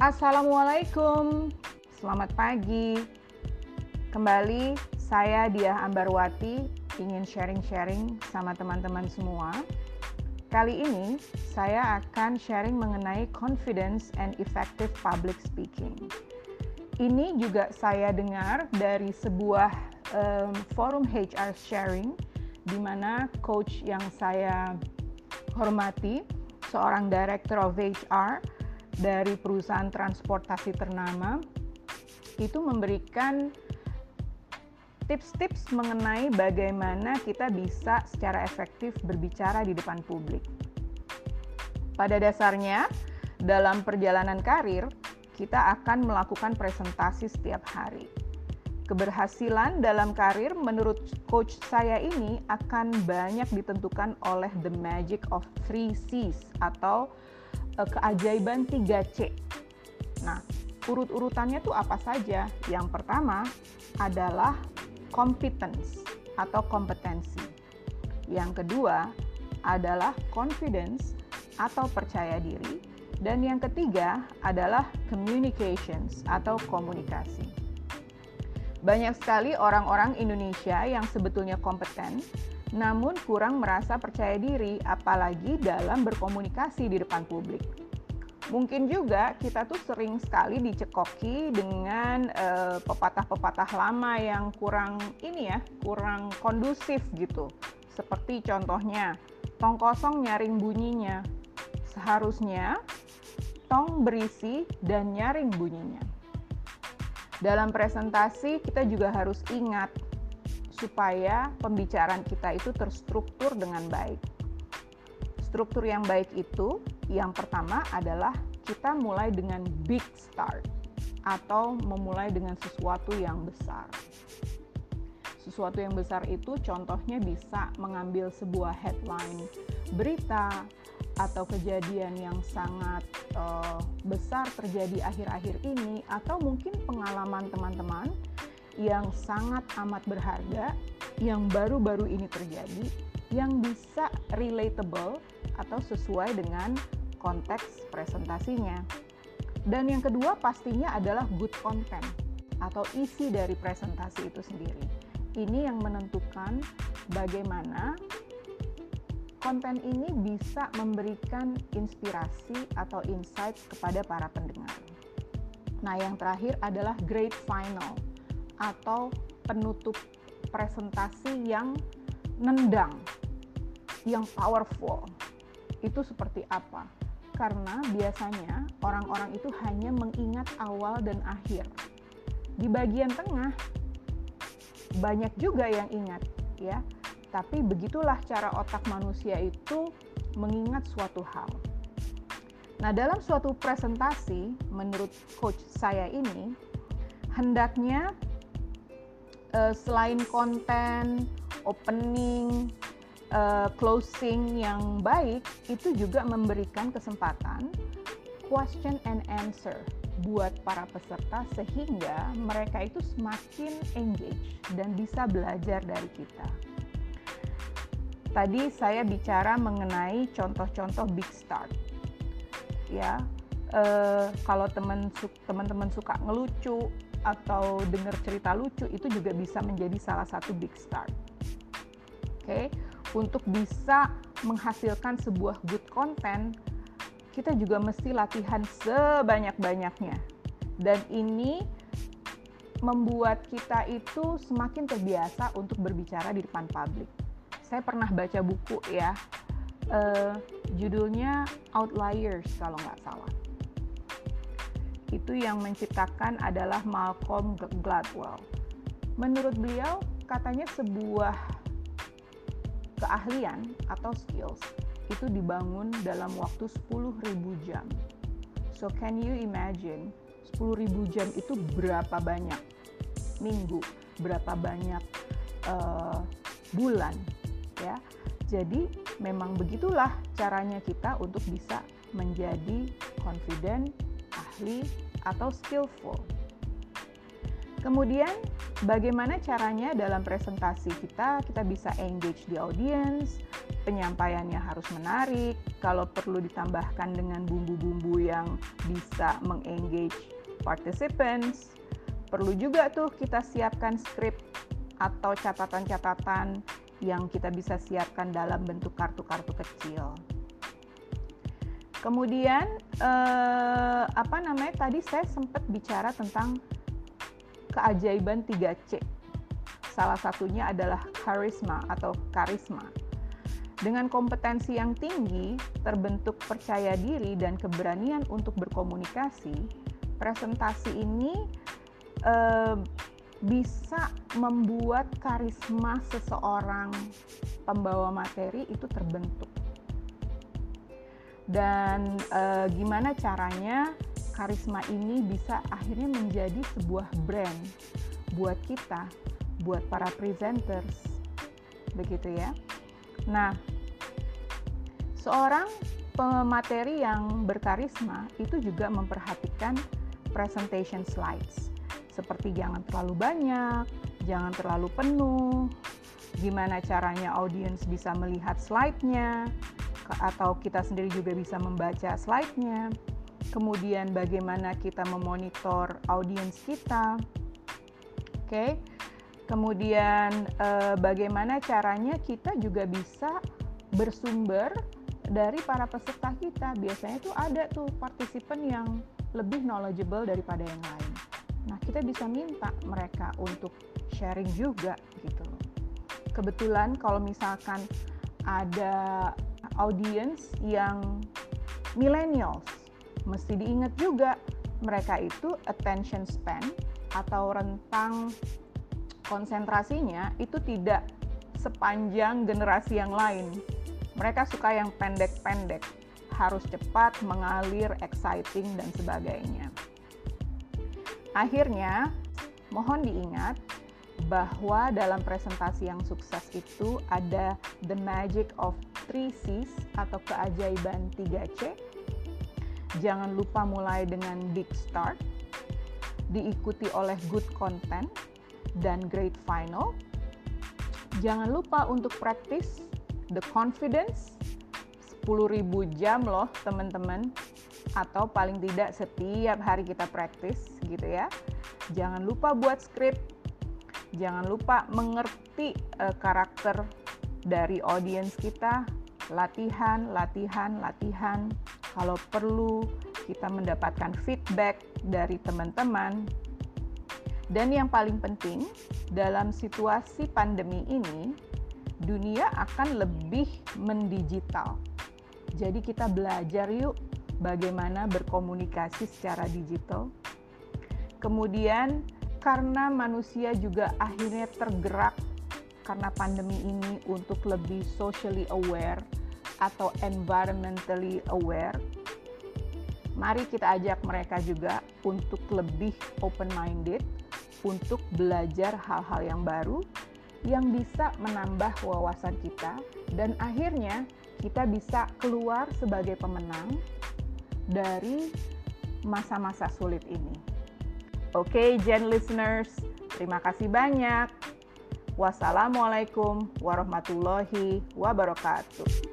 Assalamualaikum, selamat pagi. Kembali saya Diah Ambarwati ingin sharing-sharing sama teman-teman semua. Kali ini saya akan sharing mengenai confidence and effective public speaking. Ini juga saya dengar dari sebuah um, forum HR sharing di mana coach yang saya hormati, seorang director of HR dari perusahaan transportasi ternama, itu memberikan tips-tips mengenai bagaimana kita bisa secara efektif berbicara di depan publik. Pada dasarnya, dalam perjalanan karir, kita akan melakukan presentasi setiap hari. Keberhasilan dalam karir menurut coach saya ini akan banyak ditentukan oleh the magic of three C's atau keajaiban 3C. Nah, urut-urutannya tuh apa saja? Yang pertama adalah competence atau kompetensi. Yang kedua adalah confidence atau percaya diri. Dan yang ketiga adalah communications atau komunikasi. Banyak sekali orang-orang Indonesia yang sebetulnya kompeten, namun kurang merasa percaya diri, apalagi dalam berkomunikasi di depan publik. Mungkin juga kita tuh sering sekali dicekoki dengan pepatah pepatah-pepatah lama yang kurang ini ya, kurang kondusif gitu. Seperti contohnya, tong kosong nyaring bunyinya. Seharusnya tong berisi dan nyaring bunyinya. Dalam presentasi kita juga harus ingat supaya pembicaraan kita itu terstruktur dengan baik. Struktur yang baik itu yang pertama adalah kita mulai dengan big start atau memulai dengan sesuatu yang besar. Sesuatu yang besar itu contohnya bisa mengambil sebuah headline berita atau kejadian yang sangat uh, besar terjadi akhir-akhir ini atau mungkin pengalaman teman-teman yang sangat amat berharga yang baru-baru ini terjadi yang bisa relatable atau sesuai dengan konteks presentasinya. Dan yang kedua pastinya adalah good content atau isi dari presentasi itu sendiri. Ini yang menentukan bagaimana konten ini bisa memberikan inspirasi atau insight kepada para pendengar. Nah, yang terakhir adalah great final atau penutup presentasi yang nendang, yang powerful. Itu seperti apa? karena biasanya orang-orang itu hanya mengingat awal dan akhir. Di bagian tengah banyak juga yang ingat, ya. Tapi begitulah cara otak manusia itu mengingat suatu hal. Nah, dalam suatu presentasi, menurut coach saya ini, hendaknya uh, selain konten, opening, uh, closing yang baik itu juga memberikan kesempatan question and answer buat para peserta sehingga mereka itu semakin engage dan bisa belajar dari kita. Tadi saya bicara mengenai contoh-contoh big start. Ya, uh, kalau teman-teman suka ngelucu atau dengar cerita lucu itu juga bisa menjadi salah satu big start. Oke, okay? untuk bisa menghasilkan sebuah good content, kita juga mesti latihan sebanyak-banyaknya. Dan ini membuat kita itu semakin terbiasa untuk berbicara di depan publik. Saya pernah baca buku ya, uh, judulnya Outliers kalau nggak salah. Itu yang menciptakan adalah Malcolm Gladwell. Menurut beliau, katanya sebuah keahlian atau skills itu dibangun dalam waktu 10.000 jam. So can you imagine 10.000 jam itu berapa banyak minggu, berapa banyak uh, bulan ya. Jadi memang begitulah caranya kita untuk bisa menjadi confident, ahli atau skillful. Kemudian bagaimana caranya dalam presentasi kita kita bisa engage di audience, penyampaiannya harus menarik, kalau perlu ditambahkan dengan bumbu-bumbu yang bisa mengengage participants. Perlu juga tuh kita siapkan skrip atau catatan-catatan yang kita bisa siapkan dalam bentuk kartu-kartu kecil. Kemudian eh, apa namanya tadi saya sempat bicara tentang keajaiban 3C. Salah satunya adalah karisma atau karisma. Dengan kompetensi yang tinggi, terbentuk percaya diri dan keberanian untuk berkomunikasi, presentasi ini eh, bisa membuat karisma seseorang pembawa materi itu terbentuk. Dan e, gimana caranya karisma ini bisa akhirnya menjadi sebuah brand buat kita, buat para presenters. Begitu ya. Nah, seorang pemateri yang berkarisma itu juga memperhatikan presentation slides seperti jangan terlalu banyak, jangan terlalu penuh, gimana caranya audiens bisa melihat slide-nya, atau kita sendiri juga bisa membaca slide-nya, kemudian bagaimana kita memonitor audiens kita, oke, okay? kemudian eh, bagaimana caranya kita juga bisa bersumber dari para peserta kita. Biasanya tuh ada tuh partisipan yang lebih knowledgeable daripada yang lain. Nah, kita bisa minta mereka untuk sharing juga gitu Kebetulan kalau misalkan ada audience yang millennials, mesti diingat juga mereka itu attention span atau rentang konsentrasinya itu tidak sepanjang generasi yang lain. Mereka suka yang pendek-pendek, harus cepat, mengalir, exciting, dan sebagainya. Akhirnya, mohon diingat bahwa dalam presentasi yang sukses itu ada the magic of 3 C's atau keajaiban 3C. Jangan lupa mulai dengan big start, diikuti oleh good content dan great final. Jangan lupa untuk praktis the confidence 10.000 jam loh teman-teman atau paling tidak setiap hari kita praktis gitu ya. Jangan lupa buat skrip. Jangan lupa mengerti uh, karakter dari audiens kita. Latihan, latihan, latihan. Kalau perlu kita mendapatkan feedback dari teman-teman. Dan yang paling penting, dalam situasi pandemi ini, dunia akan lebih mendigital. Jadi kita belajar yuk bagaimana berkomunikasi secara digital. Kemudian karena manusia juga akhirnya tergerak karena pandemi ini untuk lebih socially aware atau environmentally aware. Mari kita ajak mereka juga untuk lebih open minded, untuk belajar hal-hal yang baru yang bisa menambah wawasan kita dan akhirnya kita bisa keluar sebagai pemenang dari masa-masa sulit ini. Oke, okay, Gen listeners, terima kasih banyak. Wassalamualaikum warahmatullahi wabarakatuh.